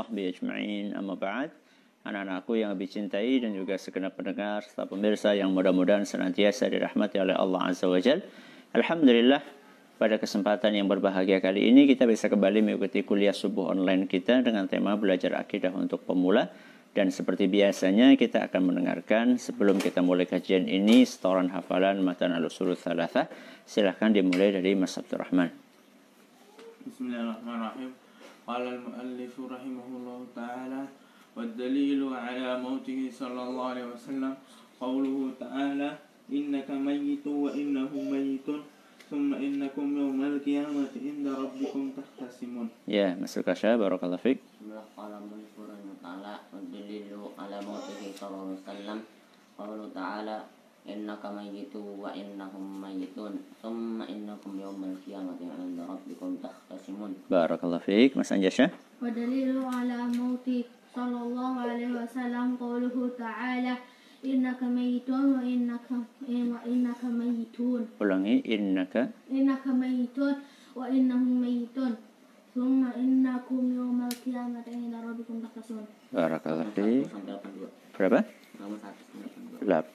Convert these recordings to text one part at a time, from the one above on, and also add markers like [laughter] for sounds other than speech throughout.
sahbihi ajma'in amma ba'd anak-anakku yang lebih cintai dan juga segenap pendengar serta pemirsa yang mudah-mudahan senantiasa dirahmati oleh Allah Azza wa Jal. Alhamdulillah pada kesempatan yang berbahagia kali ini kita bisa kembali mengikuti kuliah subuh online kita dengan tema belajar akidah untuk pemula. Dan seperti biasanya kita akan mendengarkan sebelum kita mulai kajian ini setoran hafalan matan al-usul silahkan dimulai dari Mas Abdurrahman. Bismillahirrahmanirrahim قال المؤلف رحمه الله تعالى والدليل على موته صلى الله عليه وسلم قوله تعالى إنك ميت وإنه ميت ثم إنكم يوم القيامة عند ربكم تختصمون. يا مسك شاب بارك الله فيك قال المؤلف رحمه الله تعالى والدليل على موته صلى الله عليه وسلم قوله تعالى innaka mayyitun wa innahum mayyitun. Thumma innakum yawmal qiyamati 'inda rabbikum tahtasimun. Barakallahu fiik Mas ya. wa dalilu ala mauti sallallahu alaihi wasallam ta'ala innaka mayyitun wa innaka wa innaka mayyitun. Ulangi innaka. Innaka mayyitun wa innahum mayyitun. Thumma innakum yawmal qiyamati 'inda rabbikum tahtasimun. Barakallahu fiik berapa?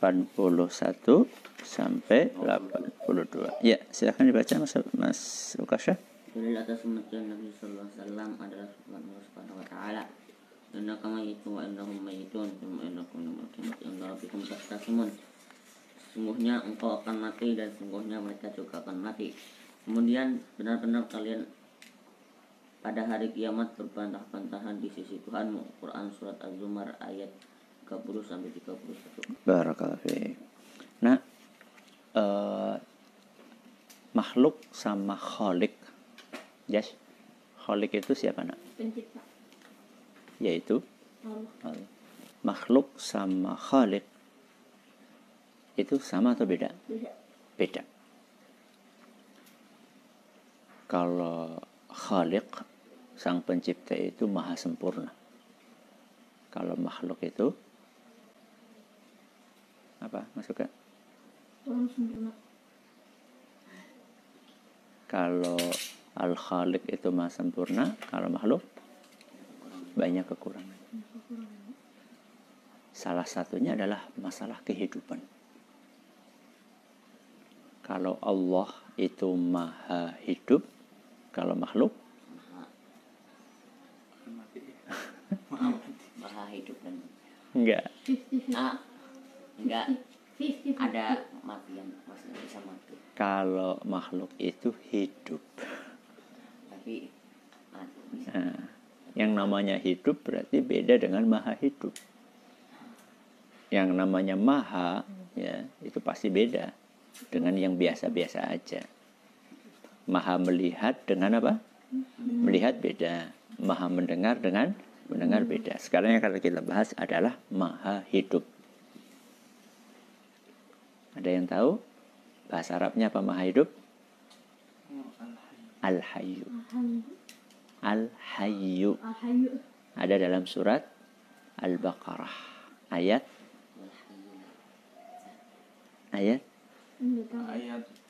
81 sampai 82. Ya, silahkan dibaca Mas Mas Ukasya. Dalil atas kematian Nabi Sallallahu Alaihi Wasallam adalah firman Allah Subhanahu Wa Taala. Innaka mayyitun wa innahum mayyitun Thumma innakum yawmal qiyamati 'inda rabbikum takhtasimun Sungguhnya engkau akan mati dan sungguhnya mereka juga akan mati Kemudian benar-benar kalian pada hari kiamat berbantah-bantahan di sisi Tuhanmu Quran Surat Az-Zumar ayat 30 sampai 31 Barakallahu fiqh. Nah, eh, makhluk sama khalik. Yes. Khalik itu siapa nak? pencipta Yaitu Allah Allah. Makhluk sama khalik itu sama atau beda? beda Beda. Kalau khalik sang pencipta itu maha sempurna. Kalau makhluk itu apa sempurna Kalau al-khaliq itu maha sempurna, kalau makhluk banyak kekurangan. Salah satunya adalah masalah kehidupan. Kalau Allah itu maha hidup, kalau makhluk Maha hidup dan enggak. Enggak 50 ada matian maksudnya bisa mati Kalau makhluk itu hidup. tapi mati Nah, yang namanya hidup berarti beda dengan maha hidup. Yang namanya maha ya itu pasti beda dengan yang biasa-biasa aja. Maha melihat dengan apa? Melihat beda. Maha mendengar dengan mendengar beda. Sekarang yang akan kita bahas adalah maha hidup. Ada yang tahu bahasa Arabnya apa maha hidup? Al-Hayyu. Al-Hayyu. Ada dalam surat Al-Baqarah. Ayat? Ayat?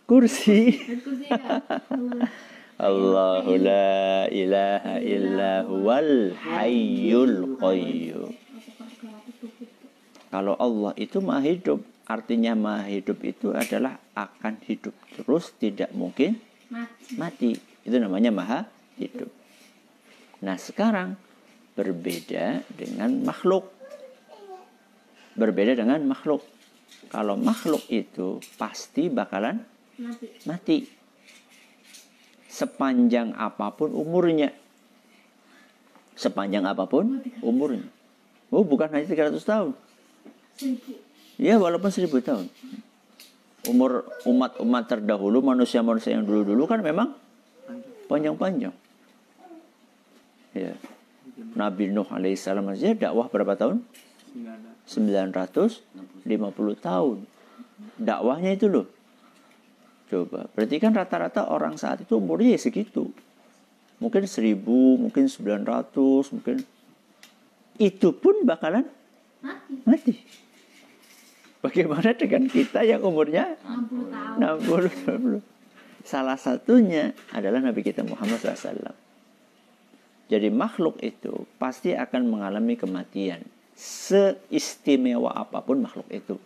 Kursi. Ya. [laughs] Allahu la ilaha illa huwal hayyul qayyum. Kalau Allah itu maha hidup artinya maha hidup itu adalah akan hidup terus tidak mungkin Mati. mati. Itu namanya maha hidup. Nah sekarang berbeda dengan makhluk. Berbeda dengan makhluk. Kalau makhluk itu pasti bakalan Mati. mati. Sepanjang apa pun umurnya. Sepanjang apa pun umurnya. Oh bukan hanya 300 tahun. Ya walaupun seribu tahun. Umur umat-umat terdahulu, manusia-manusia yang dulu-dulu kan memang panjang-panjang. Ya. Nabi Nuh alaihissalam saja dakwah berapa tahun? 950 tahun. Dakwahnya itu loh. Coba, berarti kan rata-rata orang saat itu umurnya ya segitu. Mungkin 1000, mungkin 900, mungkin itu pun bakalan Mati. mati. Bagaimana dengan kita yang umurnya 60 tahun. 60 90. Salah satunya adalah Nabi kita Muhammad SAW. Jadi makhluk itu pasti akan mengalami kematian. Seistimewa apa pun makhluk itu.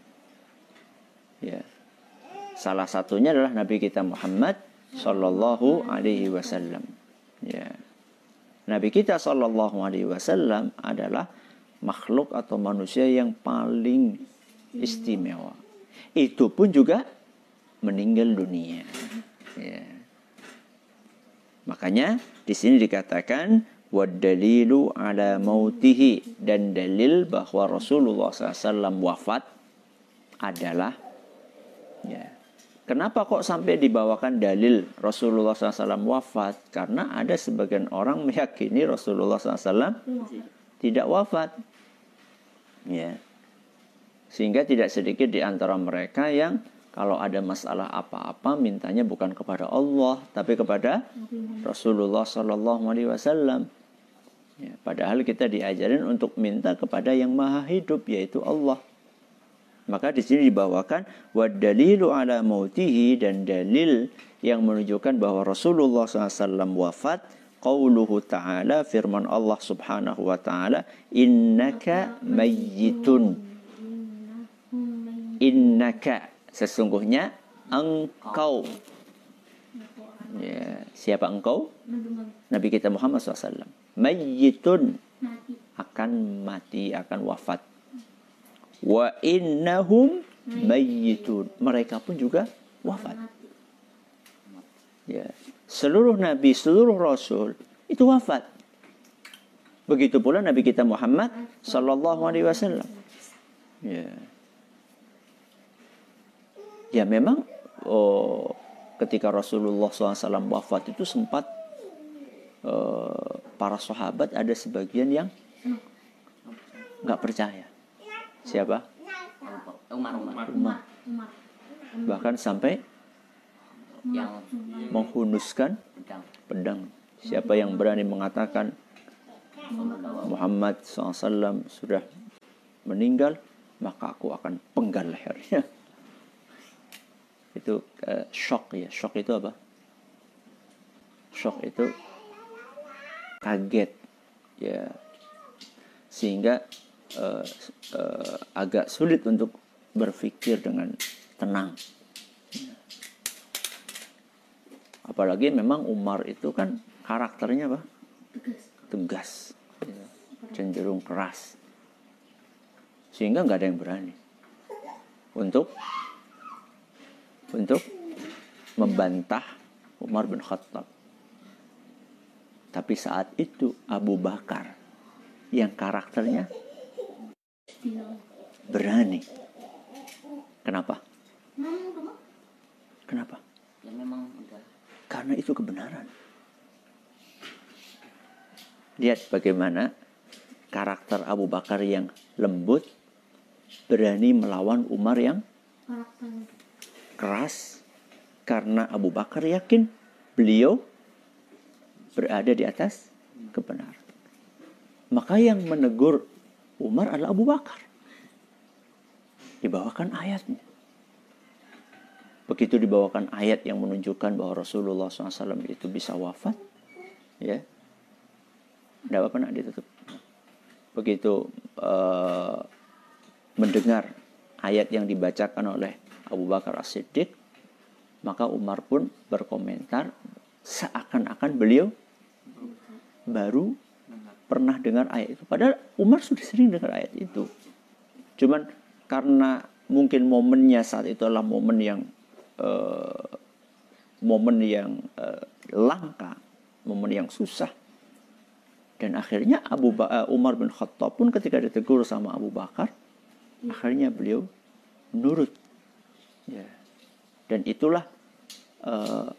Ya. Salah satunya adalah Nabi kita Muhammad Sallallahu Alaihi Wasallam. Ya. Nabi kita Sallallahu Alaihi Wasallam adalah makhluk atau manusia yang paling istimewa. Itu pun juga meninggal dunia. Ya. Makanya di sini dikatakan wadalilu ala mautihi dan dalil bahwa Rasulullah SAW wafat adalah ya. Kenapa kok sampai dibawakan dalil Rasulullah SAW wafat? Karena ada sebagian orang meyakini Rasulullah SAW tidak wafat. Ya. Sehingga tidak sedikit di antara mereka yang kalau ada masalah apa-apa mintanya bukan kepada Allah tapi kepada Rasulullah Shallallahu Alaihi Wasallam. Ya, padahal kita diajarin untuk minta kepada yang maha hidup yaitu Allah. Maka di sini dibawakan wadalilu ala mautihi dan dalil yang menunjukkan bahwa Rasulullah SAW wafat qauluhu ta'ala firman Allah subhanahu wa ta'ala innaka mayyitun innaka. Sesungguhnya engkau. Ya, siapa engkau? Nabi kita Muhammad SAW mayyitun. Akan mati akan wafat. Wa innahum mayyitun. Mereka pun juga wafat. Ya seluruh nabi seluruh rasul itu wafat. Begitu pula nabi kita Muhammad sallallahu alaihi wasallam. Ya ya memang oh, ketika Rasulullah SAW wafat itu sempat uh, para sahabat ada sebagian yang nggak percaya Siapa? Umar Umar. Umar. Bahkan sampai Yang menghunuskan pedang. pedang. Siapa yang berani mengatakan Muhammad SAW sudah meninggal, maka aku akan penggal lehernya. Itu uh, shock ya. Shock itu apa? Shock itu kaget ya sehingga uh, uh, agak sulit untuk berpikir dengan tenang. Apalagi memang Umar itu kan karakternya apa? Tegas, ya. cenderung keras, sehingga nggak ada yang berani untuk untuk membantah Umar bin Khattab. Tapi saat itu Abu Bakar yang karakternya berani. Kenapa? Kenapa? Ya memang udah Karena itu kebenaran. Lihat bagaimana karakter Abu Bakar yang lembut berani melawan Umar yang keras karena Abu Bakar yakin beliau berada di atas kebenaran. Maka yang menegur Umar adalah Abu Bakar. Dibawakan ayatnya. Begitu dibawakan ayat yang menunjukkan bahwa Rasulullah SAW itu bisa wafat, ya, tidak apa-apa nak ditutup. Begitu uh, mendengar ayat yang dibacakan oleh Abu Bakar As-Siddiq, maka Umar pun berkomentar seakan-akan beliau baru pernah dengar ayat itu. Padahal Umar sudah sering dengar ayat itu. Cuman karena mungkin momennya saat itu adalah momen yang uh, momen yang uh, langka, momen yang susah. Dan akhirnya Abu ba uh, Umar bin Khattab pun ketika ditegur sama Abu Bakar, akhirnya beliau nurut. Ya. Dan itulah uh,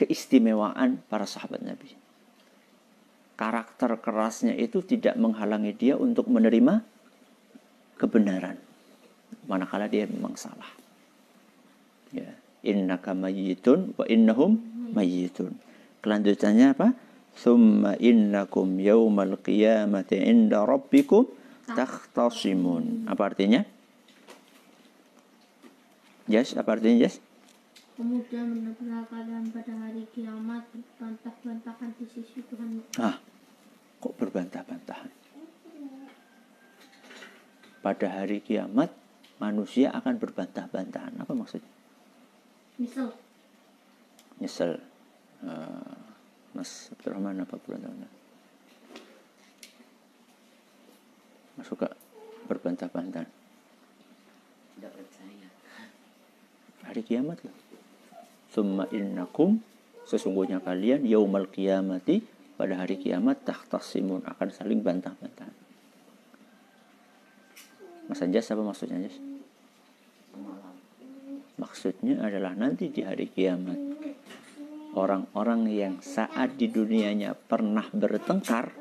keistimewaan para sahabat Nabi. Karakter kerasnya itu tidak menghalangi dia untuk menerima kebenaran. Manakala dia memang salah. Ya. Innaka mayyitun wa innahum mayyitun. Kelanjutannya apa? Thumma innakum yawmal qiyamati inda rabbikum takhtasimun. Apa artinya? Yes, apa artinya yes? Kemudian benar-benar kalian pada hari kiamat bantah-bantahan di sisi Tuhan. Ah, kok berbantah-bantahan? Pada hari kiamat, manusia akan berbantah-bantahan. Apa maksudnya? Misal, Nyesel. Ah, Mas Abdurrahman apa berbantah-bantahan? Mas suka berbantah-bantahan. Tidak percaya. Hari kiamat loh. Summa innakum sesungguhnya kalian yaumal kiamati pada hari kiamat tahtasimun akan saling bantah-bantahan. Mas Anjas apa maksudnya Anjas? Maksudnya adalah nanti di hari kiamat orang-orang yang saat di dunianya pernah bertengkar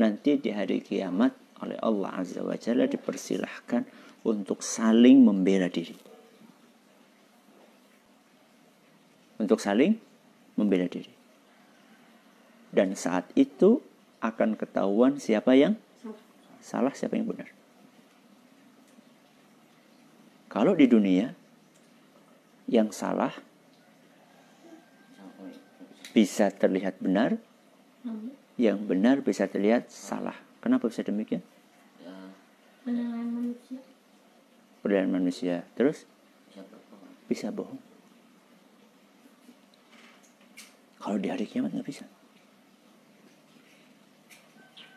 nanti di hari kiamat oleh Allah Azza wa Jalla dipersilahkan untuk saling membela diri. Untuk saling membela diri. Dan saat itu akan ketahuan siapa yang salah, siapa yang benar. Kalau di dunia yang salah bisa terlihat benar, yang benar bisa terlihat salah. Kenapa bisa demikian? penilaian manusia. Penilaian manusia. Terus bisa bohong. Kalau di hari kiamat nggak bisa.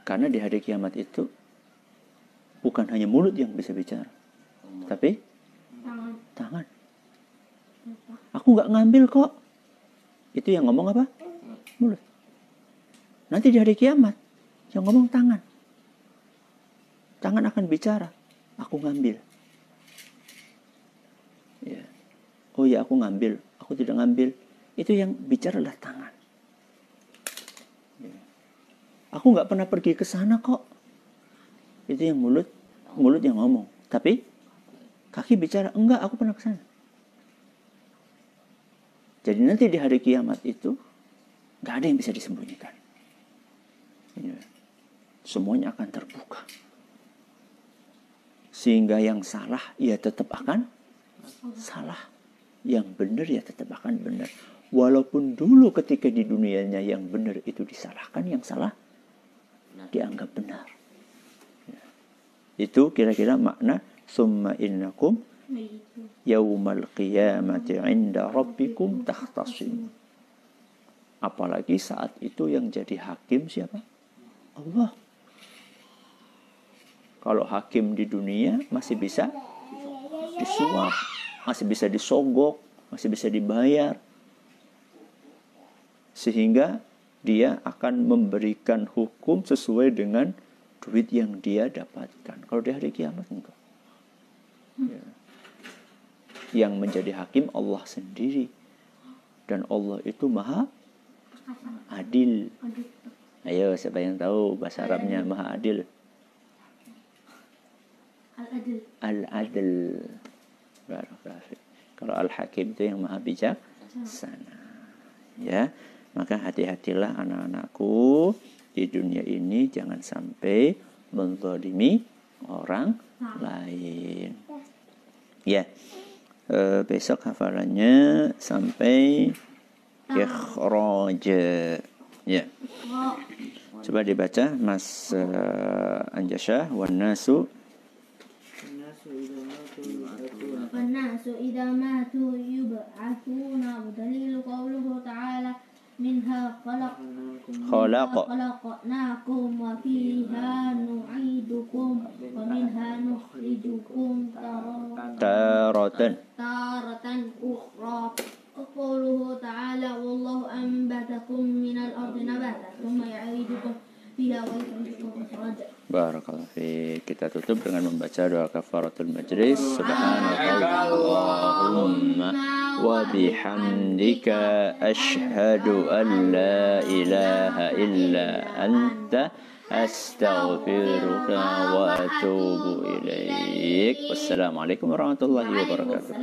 Karena di hari kiamat itu bukan hanya mulut yang bisa bicara, tapi Tangan. tangan. Aku nggak ngambil kok. Itu yang ngomong apa? Mulut. Nanti di hari kiamat yang ngomong tangan. Tangan akan bicara. Aku ngambil. Ya. Oh ya aku ngambil. Aku tidak ngambil. Itu yang bicara adalah tangan. Aku nggak pernah pergi ke sana kok. Itu yang mulut, mulut yang ngomong. Tapi kaki bicara enggak, aku pernah ke sana. Jadi nanti di hari kiamat itu nggak ada yang bisa disembunyikan. Ya. Semuanya akan terbuka. Sehingga yang salah ya tetap akan salah. Yang benar ya tetap akan benar. Walaupun dulu ketika di dunianya yang benar itu disalahkan, yang salah dianggap benar. Ya. Itu kira-kira makna summa innakum yaumal qiyamati inda rabbikum takhtasim. Apalagi saat itu yang jadi hakim siapa? Allah. Kalau hakim di dunia masih bisa disuap, masih bisa disogok, masih bisa dibayar. Sehingga dia akan memberikan hukum sesuai dengan duit yang dia dapatkan. Kalau di hari kiamat enggak. Ya yang menjadi hakim Allah sendiri dan Allah itu maha adil ayo siapa yang tahu bahasa Arabnya maha adil Al-adil. al adil Barakallahu fiik. Kalau Al-Hakim itu yang maha bijak sana. Ya, maka hati-hatilah anak-anakku di dunia ini jangan sampai menzalimi orang nah. lain. Ya. ya. E, besok hafalannya sampai ah. ikhraj. Ya. Coba dibaca Mas uh, Anjasyah wan nasu إذا ماتوا يبعثون ودليل قوله تعالى منها خلق خلق. خلقناكم وفيها نعيدكم ومنها نخرجكم تارة. تارة أخرى. وقوله تعالى والله أنبتكم من الأرض نباتا ثم يعيدكم فيها ويخرجكم إخراجا Barakallahu. Kita tutup dengan membaca doa kafaratul majlis. Subhanakallahumma wa bihamdika asyhadu an la ilaha illa anta astaghfiruka wa atubu ilaik. Wassalamualaikum warahmatullahi wabarakatuh.